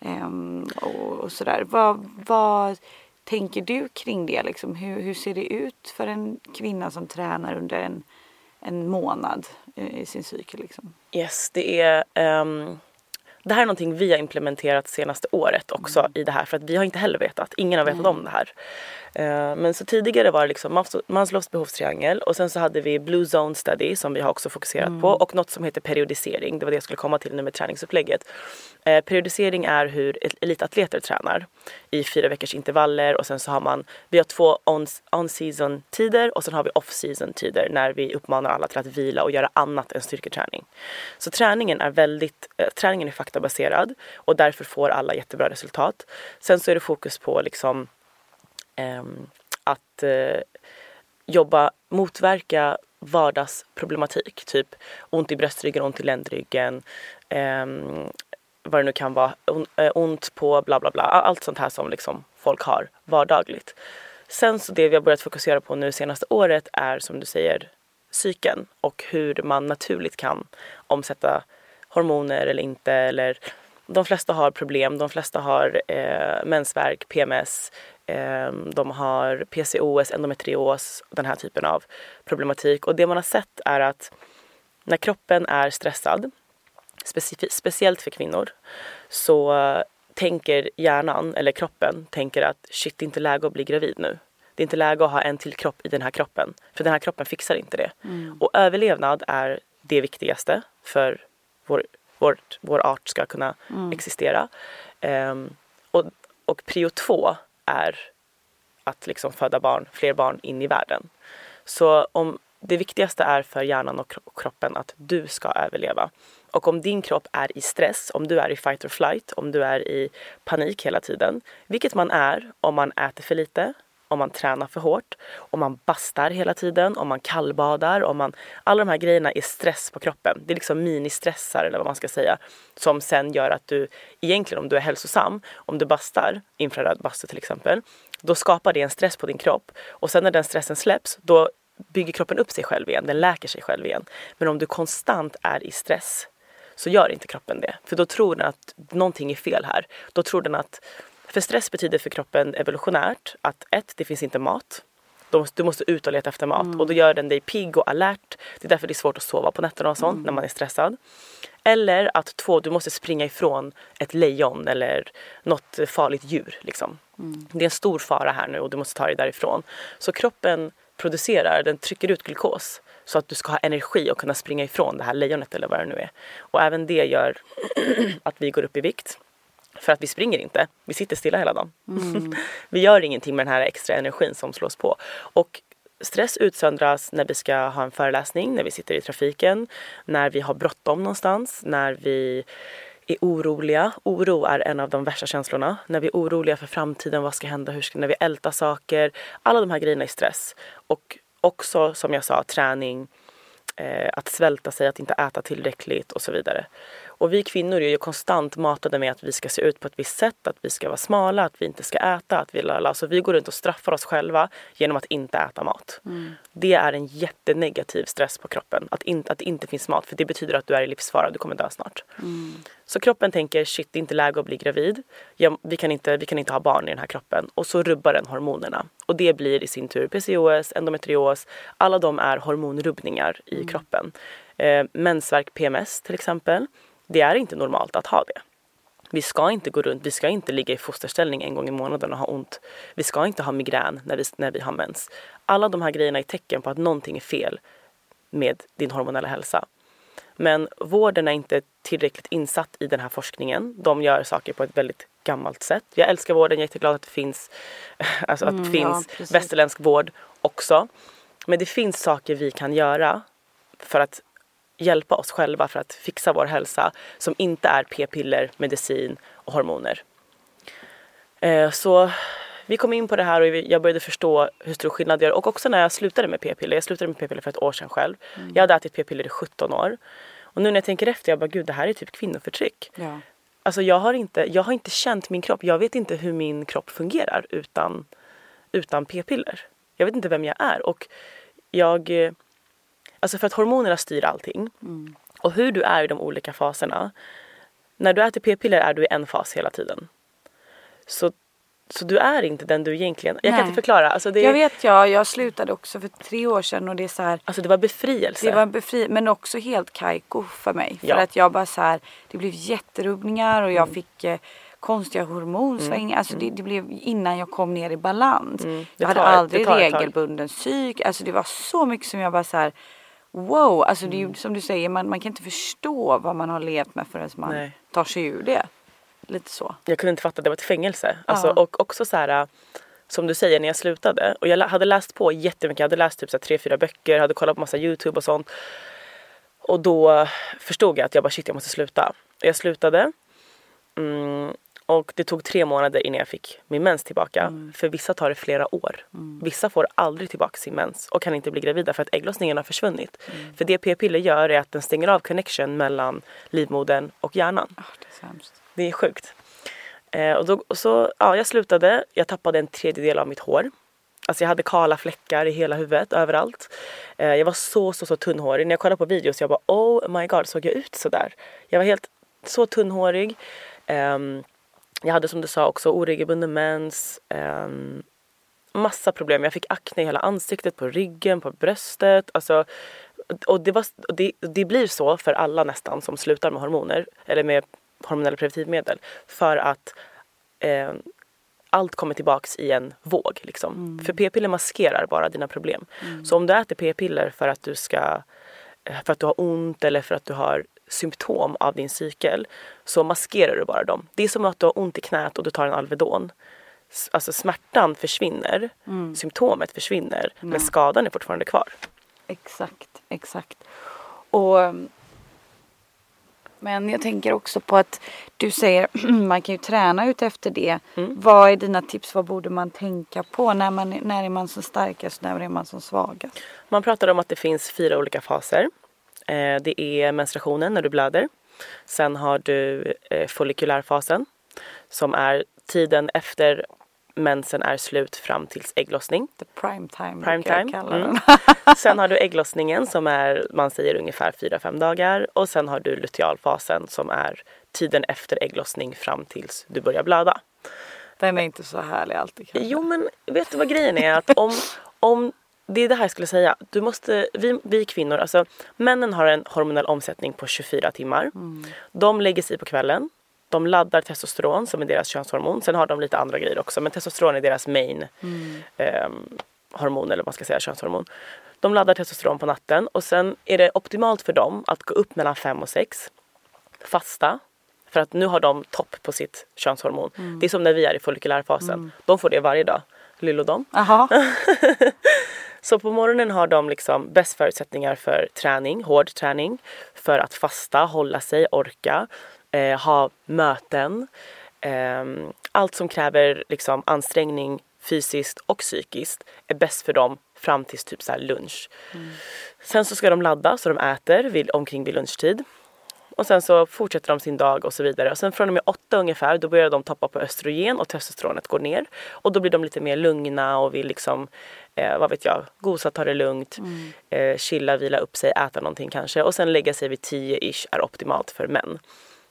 Ehm, och, och sådär. Vad, vad tänker du kring det? Liksom? Hur, hur ser det ut för en kvinna som tränar under en, en månad eh, i sin cykel? Liksom? Yes, det är um, det här är någonting vi har implementerat senaste året också i det här för att vi har inte heller vetat. Ingen har vetat om det här. Eh, men så tidigare var det liksom Maslow- Maslows behovstriangel och sen så hade vi Blue Zone Study som vi har också fokuserat på och något som heter periodisering. Det var det jag skulle komma till nu med träningsupplägget. Eh, periodisering är hur el- elitatleter tränar i fyra veckors intervaller och sen så har man, vi har två on- on-season tider och sen har vi off-season tider när vi uppmanar alla till att vila och göra annat än styrketräning. Så träningen är väldigt, eh, träningen är faktabaserad och därför får alla jättebra resultat. Sen så är det fokus på liksom eh, att eh, jobba, motverka vardagsproblematik. Typ ont i bröstryggen, ont i ländryggen, eh, vad det nu kan vara, on, eh, ont på bla bla bla. Allt sånt här som liksom folk har vardagligt. Sen så det vi har börjat fokusera på nu senaste året är som du säger psyken och hur man naturligt kan omsätta hormoner eller inte. Eller, de flesta har problem, de flesta har eh, mensvärk, PMS, eh, de har PCOS, endometrios, den här typen av problematik. Och det man har sett är att när kroppen är stressad, specif- speciellt för kvinnor, så tänker hjärnan, eller kroppen, tänker att shit, det är inte läge att bli gravid nu. Det är inte läge att ha en till kropp i den här kroppen. För den här kroppen fixar inte det. Och överlevnad är det viktigaste för vår, vår, vår art ska kunna existera. Ehm, och, och prio två är att liksom föda barn, fler barn in i världen. Så om det viktigaste är för hjärnan och kro- kroppen att du ska överleva. Och om din kropp är i stress, om du är i fight or flight, om du är i panik hela tiden, vilket man är om man äter för lite, om man tränar för hårt, om man bastar hela tiden, om man kallbadar, om man... Alla de här grejerna är stress på kroppen. Det är liksom ministressar eller vad man ska säga. Som sen gör att du, egentligen om du är hälsosam, om du bastar, infraröd bastu till exempel, då skapar det en stress på din kropp. Och sen när den stressen släpps, då bygger kroppen upp sig själv igen, den läker sig själv igen. Men om du konstant är i stress så gör inte kroppen det. För då tror den att någonting är fel här. Då tror den att för stress betyder för kroppen evolutionärt att ett, det finns inte mat. Du måste ut och leta efter mat mm. och då gör den dig pigg och alert. Det är därför det är svårt att sova på nätterna och sånt mm. när man är stressad. Eller att två, du måste springa ifrån ett lejon eller något farligt djur. Liksom. Mm. Det är en stor fara här nu och du måste ta dig därifrån. Så kroppen producerar, den trycker ut glukos så att du ska ha energi och kunna springa ifrån det här lejonet eller vad det nu är. Och även det gör att vi går upp i vikt. För att vi springer inte, vi sitter stilla hela dagen. Mm. vi gör ingenting med den här extra energin som slås på. Och stress utsöndras när vi ska ha en föreläsning, när vi sitter i trafiken, när vi har bråttom någonstans, när vi är oroliga. Oro är en av de värsta känslorna. När vi är oroliga för framtiden, vad ska hända, hur ska, när vi ältar saker. Alla de här grejerna är stress. Och också som jag sa, träning, eh, att svälta sig, att inte äta tillräckligt och så vidare. Och vi kvinnor är ju konstant matade med att vi ska se ut på ett visst sätt, att vi ska vara smala, att vi inte ska äta, att vi lala. Så vi går runt och straffar oss själva genom att inte äta mat. Mm. Det är en jättenegativ stress på kroppen, att, in, att det inte finns mat. För det betyder att du är i livsfara, du kommer dö snart. Mm. Så kroppen tänker shit, det är inte läge att bli gravid. Ja, vi, kan inte, vi kan inte ha barn i den här kroppen. Och så rubbar den hormonerna. Och det blir i sin tur PCOS, endometrios. Alla de är hormonrubbningar i mm. kroppen. Eh, mensvärk, PMS till exempel det är inte normalt att ha det. Vi ska inte gå runt, vi ska inte ligga i fosterställning en gång i månaden och ha ont. Vi ska inte ha migrän när vi, när vi har mens. Alla de här grejerna är tecken på att någonting är fel med din hormonella hälsa. Men vården är inte tillräckligt insatt i den här forskningen. De gör saker på ett väldigt gammalt sätt. Jag älskar vården, jag är jätteglad att det finns, alltså att det mm, finns ja, västerländsk vård också. Men det finns saker vi kan göra för att hjälpa oss själva för att fixa vår hälsa som inte är p-piller, medicin och hormoner. Eh, så vi kom in på det här och jag började förstå hur stor skillnad det gör och också när jag slutade med p-piller. Jag slutade med p-piller för ett år sedan själv. Mm. Jag hade ätit p-piller i 17 år. Och nu när jag tänker efter, jag bara gud det här är typ kvinnoförtryck. Ja. Alltså jag har, inte, jag har inte känt min kropp. Jag vet inte hur min kropp fungerar utan, utan p-piller. Jag vet inte vem jag är och jag Alltså för att hormonerna styr allting. Mm. Och hur du är i de olika faserna. När du äter p-piller är du i en fas hela tiden. Så, så du är inte den du egentligen... Jag Nej. kan inte förklara. Alltså det, jag vet, ja, jag slutade också för tre år sedan och det är så här, Alltså det var befrielse. Det var befri men också helt kajko för mig. För ja. att jag bara så här, det blev jätterubbningar och jag mm. fick eh, konstiga hormonsvängningar. Mm. Alltså det, det, blev innan jag kom ner i balans. Mm. Jag hade aldrig regelbunden psyk. Alltså det var så mycket som jag bara så här, wow, alltså det är ju mm. som du säger, man, man kan inte förstå vad man har levt med förrän man Nej. tar sig ur det. Lite så. Jag kunde inte fatta att det var ett fängelse. Alltså, ja. Och också så här som du säger när jag slutade och jag hade läst på jättemycket. Jag hade läst typ så här, tre, fyra böcker, hade kollat på massa Youtube och sånt. Och då förstod jag att jag bara shit jag måste sluta. Och jag slutade. Mm, och det tog tre månader innan jag fick min mens tillbaka. Mm. För vissa tar det flera år. Mm. Vissa får aldrig tillbaka sin mens och kan inte bli gravida för att ägglossningen har försvunnit. Mm. För det p-piller gör är att den stänger av connection mellan livmodern och hjärnan. Oh, det, är det är sjukt. Eh, och, då, och så, ja, jag slutade. Jag tappade en tredjedel av mitt hår. Alltså jag hade kala fläckar i hela huvudet, överallt. Eh, jag var så, så, så tunnhårig. När jag kollade på videos jag bara oh my god, såg jag ut så där? Jag var helt så tunnhårig. Eh, jag hade som du sa också oregelbunden mens. Eh, massa problem. Jag fick akne i hela ansiktet, på ryggen, på bröstet. Alltså, och det, var, det, det blir så för alla nästan som slutar med hormoner eller med hormonella preventivmedel. För att eh, allt kommer tillbaks i en våg. Liksom. Mm. För p-piller maskerar bara dina problem. Mm. Så om du äter p-piller för att du ska för att du har ont eller för att du har symptom av din cykel så maskerar du bara dem. Det är som att du har ont i knät och du tar en Alvedon. Alltså smärtan försvinner, mm. symptomet försvinner men skadan är fortfarande kvar. Exakt, exakt. Och Men jag tänker också på att du säger man kan ju träna ut efter det. Mm. Vad är dina tips? Vad borde man tänka på? När, man, när är man som starkast? När är man som svagast? Man pratar om att det finns fyra olika faser. Eh, det är menstruationen när du blöder. Sen har du eh, follikulärfasen som är tiden efter mensen är slut fram tills ägglossning. The prime time, prime time. Mm. sen har du ägglossningen som är, man säger ungefär 4-5 dagar och sen har du lutealfasen som är tiden efter ägglossning fram tills du börjar blöda. Den är inte så härlig alltid kanske. Jo men vet du vad grejen är? Att om, om det är det här jag skulle säga. Du måste, vi, vi kvinnor, alltså männen har en hormonell omsättning på 24 timmar. Mm. De lägger sig på kvällen. De laddar testosteron som är deras könshormon. Sen har de lite andra grejer också men testosteron är deras main mm. eh, hormon eller vad man ska säga könshormon. De laddar testosteron på natten och sen är det optimalt för dem att gå upp mellan 5 och 6. Fasta. För att nu har de topp på sitt könshormon. Mm. Det är som när vi är i follikulärfasen. Mm. De får det varje dag. Lill och dem. Så på morgonen har de liksom bäst förutsättningar för träning, hård träning. För att fasta, hålla sig, orka, eh, ha möten. Eh, allt som kräver liksom ansträngning fysiskt och psykiskt är bäst för dem fram till typ så lunch. Mm. Sen så ska de ladda så de äter vid, omkring vid lunchtid. Och sen så fortsätter de sin dag och så vidare. Och sen från och med åtta ungefär då börjar de toppa på östrogen och testosteronet går ner. Och då blir de lite mer lugna och vill liksom, eh, vad vet jag, gosa, ta det lugnt, mm. eh, chilla, vila upp sig, äta någonting kanske. Och sen lägga sig vid 10-ish är optimalt för män.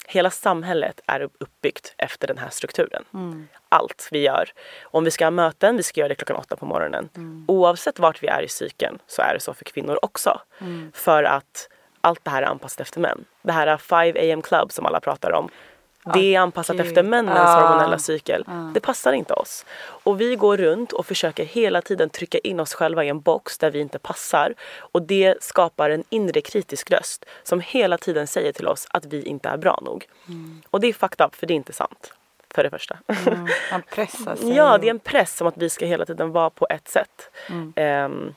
Hela samhället är uppbyggt efter den här strukturen. Mm. Allt vi gör. Om vi ska ha möten, vi ska göra det klockan åtta på morgonen. Mm. Oavsett vart vi är i cykeln så är det så för kvinnor också. Mm. För att allt det här är anpassat efter män. Det här 5 am club som alla pratar om. Det är anpassat okay. efter männens ah. hormonella cykel. Ah. Det passar inte oss. Och vi går runt och försöker hela tiden trycka in oss själva i en box där vi inte passar. Och det skapar en inre kritisk röst som hela tiden säger till oss att vi inte är bra nog. Mm. Och det är fucked up för det är inte sant. För det första. Mm. Man pressar sig. ja, det är en press som att vi ska hela tiden vara på ett sätt. Mm. Um,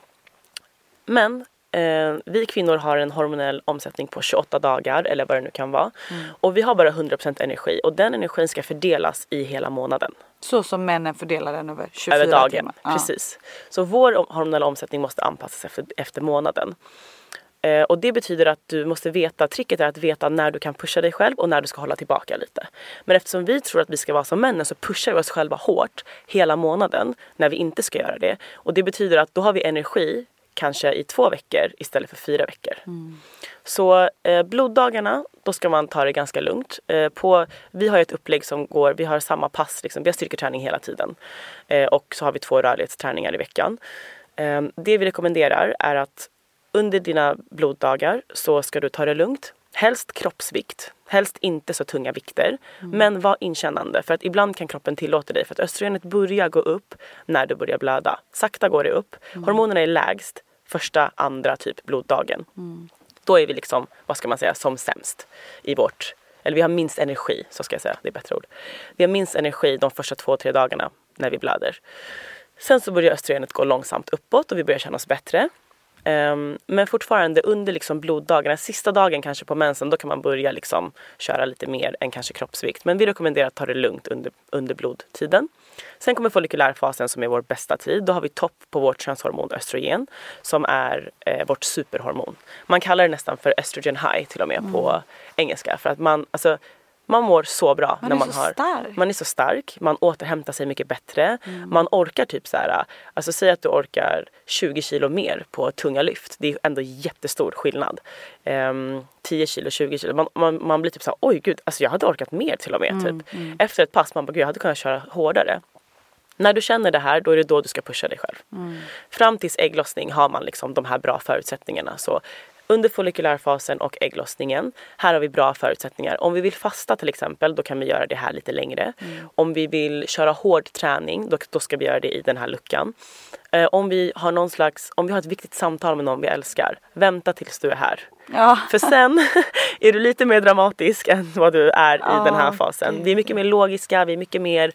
men Eh, vi kvinnor har en hormonell omsättning på 28 dagar eller vad det nu kan vara. Mm. Och vi har bara 100% energi och den energin ska fördelas i hela månaden. Så som männen fördelar den över 24 över dagen, timmar? Precis. Så vår hormonella omsättning måste anpassas efter, efter månaden. Eh, och det betyder att du måste veta, tricket är att veta när du kan pusha dig själv och när du ska hålla tillbaka lite. Men eftersom vi tror att vi ska vara som männen så pushar vi oss själva hårt hela månaden när vi inte ska göra det. Och det betyder att då har vi energi kanske i två veckor istället för fyra veckor. Mm. Så eh, bloddagarna, då ska man ta det ganska lugnt. Eh, på, vi har ett upplägg som går, vi har samma pass, liksom, vi har styrketräning hela tiden. Eh, och så har vi två rörlighetsträningar i veckan. Eh, det vi rekommenderar är att under dina bloddagar så ska du ta det lugnt. Helst kroppsvikt. Helst inte så tunga vikter. Mm. Men var inkännande för att ibland kan kroppen tillåta dig för att östrogenet börjar gå upp när du börjar blöda. Sakta går det upp. Mm. Hormonerna är lägst första, andra typ bloddagen. Mm. Då är vi liksom, vad ska man säga, som sämst i vårt, eller vi har minst energi, så ska jag säga, det är bättre ord. Vi har minst energi de första två, tre dagarna när vi blöder. Sen så börjar östrogenet gå långsamt uppåt och vi börjar känna oss bättre. Um, men fortfarande under liksom bloddagarna, sista dagen kanske på mensen, då kan man börja liksom köra lite mer än kanske kroppsvikt. Men vi rekommenderar att ta det lugnt under, under blodtiden. Sen kommer follikulärfasen som är vår bästa tid. Då har vi topp på vårt könshormon östrogen som är eh, vårt superhormon. Man kallar det nästan för estrogen high till och med mm. på engelska för att man, alltså man mår så bra man när man har stark. Man är så stark, man återhämtar sig mycket bättre. Mm. Man orkar typ så här, alltså säg att du orkar 20 kilo mer på tunga lyft. Det är ändå jättestor skillnad. Um, ehm, 10 kilo, 20 kilo. Man, man, man blir typ så här, oj gud, alltså jag hade orkat mer till och med. Mm. Typ. Mm. Efter ett pass, man bara, gud jag hade kunnat köra hårdare. När du känner det här, då är det då du ska pusha dig själv. Mm. Fram tills ägglossning har man liksom de här bra förutsättningarna. Så under follikulärfasen och ägglossningen, här har vi bra förutsättningar. Om vi vill fasta till exempel, då kan vi göra det här lite längre. Mm. Om vi vill köra hård träning, då, då ska vi göra det i den här luckan. Eh, om vi har någon slags, om vi har ett viktigt samtal med någon vi älskar, vänta tills du är här. Ja. För sen är du lite mer dramatisk än vad du är ja, i den här fasen. Vi är mycket mer logiska, vi är mycket mer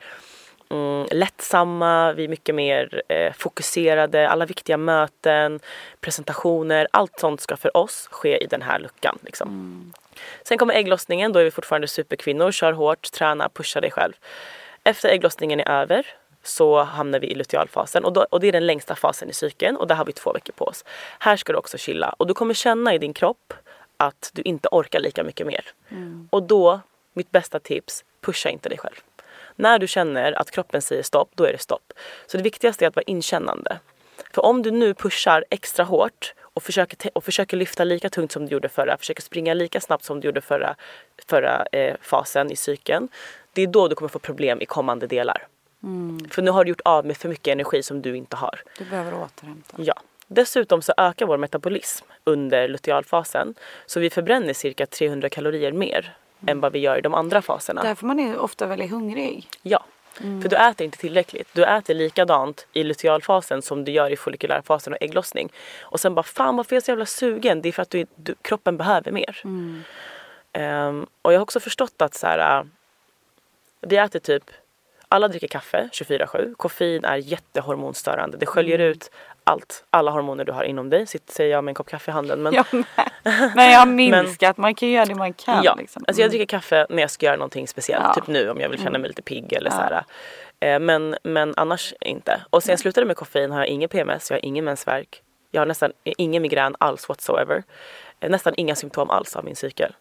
mm, lättsamma, vi är mycket mer eh, fokuserade. Alla viktiga möten, presentationer, allt sånt ska för oss ske i den här luckan. Liksom. Mm. Sen kommer ägglossningen, då är vi fortfarande superkvinnor, kör hårt, träna, pusha dig själv. Efter ägglossningen är över så hamnar vi i lutealfasen och, då, och det är den längsta fasen i cykeln och där har vi två veckor på oss. Här ska du också chilla och du kommer känna i din kropp att du inte orkar lika mycket mer. Mm. Och då, mitt bästa tips, pusha inte dig själv. När du känner att kroppen säger stopp, då är det stopp. Så det viktigaste är att vara inkännande. För om du nu pushar extra hårt och försöker, och försöker lyfta lika tungt som du gjorde förra, försöker springa lika snabbt som du gjorde förra, förra eh, fasen i cykeln. Det är då du kommer få problem i kommande delar. För nu har du gjort av med för mycket energi som du inte har. Du behöver återhämta. Ja. Dessutom så ökar vår metabolism under lutealfasen. Så vi förbränner cirka 300 kalorier mer än vad vi gör i de andra faserna. Därför man är ofta väldigt hungrig. Ja. För du äter inte tillräckligt. Du äter likadant i lutealfasen som du gör i follikulärfasen och ägglossning. Och sen bara fan varför är jag så jävla sugen? Det är för att du, du, kroppen behöver mer. Ehm, och jag har också förstått att så här, äh, vi äter typ alla dricker kaffe 24-7. Koffein är jättehormonstörande. Det sköljer ut allt, alla hormoner du har inom dig. Sitter säger jag med en kopp kaffe i handen. Men, med. Men jag har minskat. Man kan göra det man kan. ja, liksom. alltså jag dricker kaffe när jag ska göra någonting speciellt. Ja. Typ nu om jag vill känna mig lite pigg eller Ja. så här. Eh, Men, men annars inte. Och sen jag slutade med koffein har jag ingen PMS, jag har ingen mensvärk. Jag har nästan ingen migrän alls whatsoever. Eh, Nästan inga symptom alls av min cykel.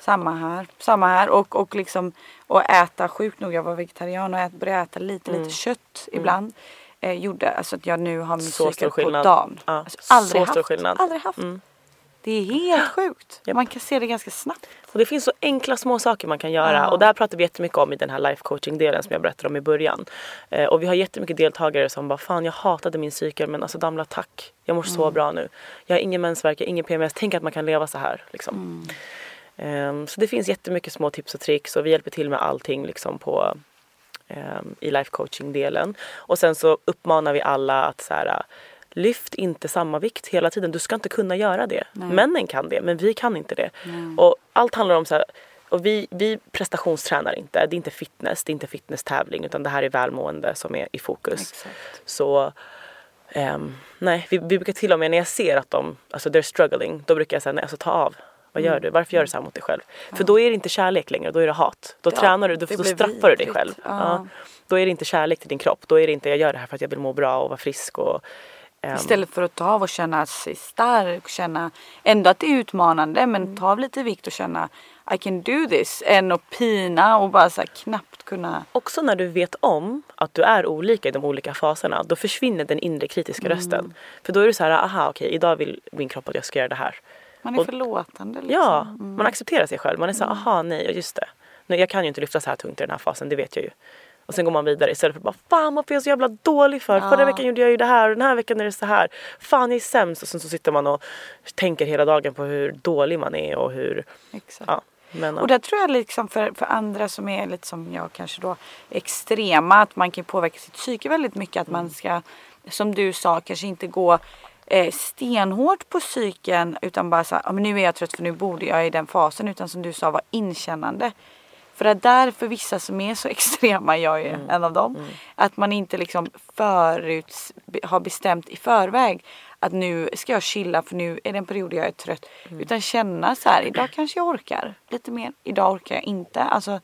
Samma här. Samma här. Och, och liksom och äta sjukt nog. Jag var vegetarian och ät, började äta lite Mm. lite kött ibland. Eh, gjorde alltså att jag nu har cykel på dagen. Ja, Alltså, aldrig så haft. stor skillnad. Aldrig haft. Mm. Det är helt sjukt. Japp. Man kan se det ganska snabbt. Och det finns så enkla små saker man kan göra Ja. och det här pratar vi jättemycket om i den här life coaching delen som jag berättade om i början. Eh, och vi har jättemycket deltagare som bara fan jag hatade min cykel men alltså Damla tack. Jag mår så bra nu. Jag har ingen mensvärk, jag har ingen PMS. Tänk att man kan leva så här liksom. Ehm, så det finns jättemycket små tips och tricks och vi hjälper till med allting liksom på i life coaching delen. Och sen så uppmanar vi alla att så här lyft inte samma vikt hela tiden. Du ska inte kunna göra det. Männen kan det men vi kan inte det. Och allt handlar om så här och vi, vi prestationstränar inte. Det är inte fitness, det är inte fitnesstävling utan det här är välmående som är i fokus. Exakt. Så ehm, nej, vi, vi brukar till och med när jag ser att de, alltså they're struggling, då brukar jag säga nej, alltså ta av. Vad Mm. gör du? Varför gör du så här mot dig själv? För då är det inte kärlek längre, då är det hat. Då Ja, tränar du, då, då straffar du dig själv. Ja. Ja. Då är det inte kärlek till din kropp. Då är det inte jag gör det här för att jag vill må bra och vara frisk och ehm, Istället för att ta av och känna sig stark. Känna ändå att det är utmanande. Men Mm. ta av lite vikt och känna I can do this. Än att pina och bara så här knappt kunna. också när du vet om att du är olika i de olika faserna då försvinner den inre kritiska Mm. rösten. För då är det så här, aha okej idag vill min kropp att jag ska göra det här. Man är Och- förlåtande. Liksom. Ja, man accepterar sig själv. Man är så här, aha nej just det. Nej, jag kan ju inte lyfta så här tungt i den här fasen, det vet jag ju. Och sen går man vidare istället för att bara fan varför är jag så jävla dålig för? Förra Ja. veckan gjorde jag ju det här och den här veckan är det så här. Fan jag är sämst och sen så sitter man och tänker hela dagen på hur dålig man är och hur, Exakt. ja. Men. Och där tror jag liksom för, för andra som är lite som jag kanske då extrema att man kan påverka sitt psyke väldigt mycket. Att Mm. man ska som du sa kanske inte gå eh, stenhårt på psyken utan bara så här, "Ja, men nu är jag trött för nu borde jag i den fasen utan som du sa vara inkännande. För att där för vissa som är så extrema, jag är Mm. en av dem, att man inte liksom förut har bestämt i förväg att nu ska jag chilla för nu är det en period jag är trött. Mm. Utan känna så här, idag kanske jag orkar lite mer, idag orkar jag inte. Alltså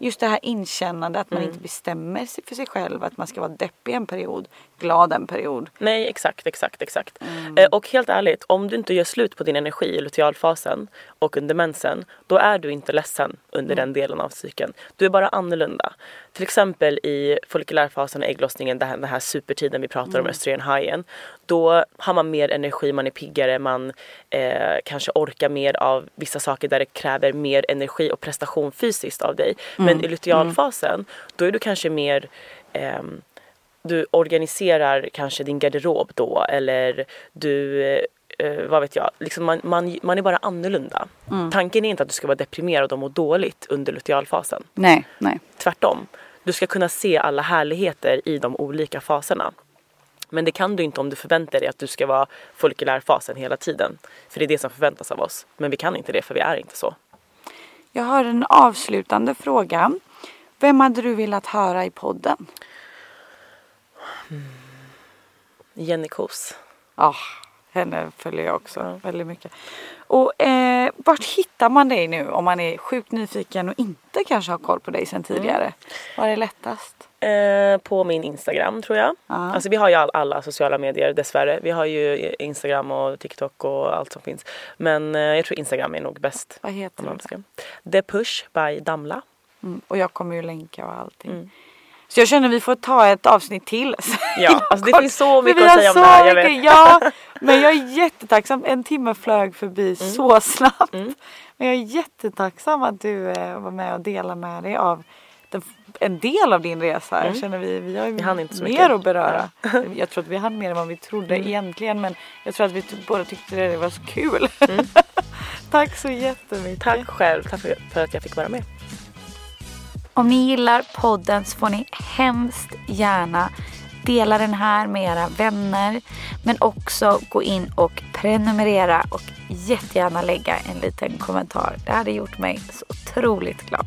just det här inkännande att man Mm. inte bestämmer sig för sig själv att man ska vara deppig en period, glad en period. Nej exakt, exakt, exakt. Mm. Eh, och helt ärligt, om du inte gör slut på din energi i lutealfasen och under mensen, då är du inte ledsen under Mm. den delen av cykeln. Du är bara annorlunda. Till exempel i follikulärfasen och ägglossningen, den här, den här supertiden vi pratar Mm. om, östrogenhajen. Då har man mer energi, man är piggare, man eh, kanske orkar mer av vissa saker där det kräver mer energi och prestation fysiskt av dig. Mm. Men i lutealfasen, då är du kanske mer ehm, du organiserar kanske din garderob då eller du, eh, vad vet jag, liksom man, man, man är bara annorlunda. Tanken är inte att du ska vara deprimerad och må dåligt under lutealfasen. Nej, nej. Tvärtom. Du ska kunna se alla härligheter i de olika faserna. Men det kan du inte om du förväntar dig att du ska vara follikulärfasen hela tiden. För det är det som förväntas av oss. Men vi kan inte det för vi är inte så. Jag har en avslutande fråga. Vem hade du velat höra i podden? Jenny Kos. Ja, henne följer jag också väldigt mycket. Och eh, vart hittar man dig nu om man är sjukt nyfiken och inte kanske har koll på dig sedan tidigare? Mm. Var är lättast? Eh, på min Instagram tror jag. Aha. Alltså vi har ju all, alla sociala medier dessvärre. Vi har ju Instagram och TikTok och allt som finns. Men eh, jag tror Instagram är nog bäst. Vad heter det? The Push by Damla. Mm. Och jag kommer ju länka och allting. Mm. Så jag känner att vi får ta ett avsnitt till. Ja, alltså det finns så mycket att säga om det här. Jag vet. Ja, men jag är jättetacksam. En timme flög förbi mm. så snabbt. Mm. Men jag är jättetacksam att du eh, var med och delade med dig av den, en del av din resa. Mm. Känner vi, vi har ju vi inte så mer mycket. att beröra. Ja. jag tror att vi hann mer än vad vi trodde mm. egentligen. Men jag tror att vi båda tyckte det var så kul. Mm. Tack så jättemycket. Tack själv. Tack för att jag fick vara med. Om ni gillar podden så får ni hemskt gärna dela den här med era vänner. Men också gå in och prenumerera och jättegärna lägga en liten kommentar. Det hade gjort mig så otroligt glad.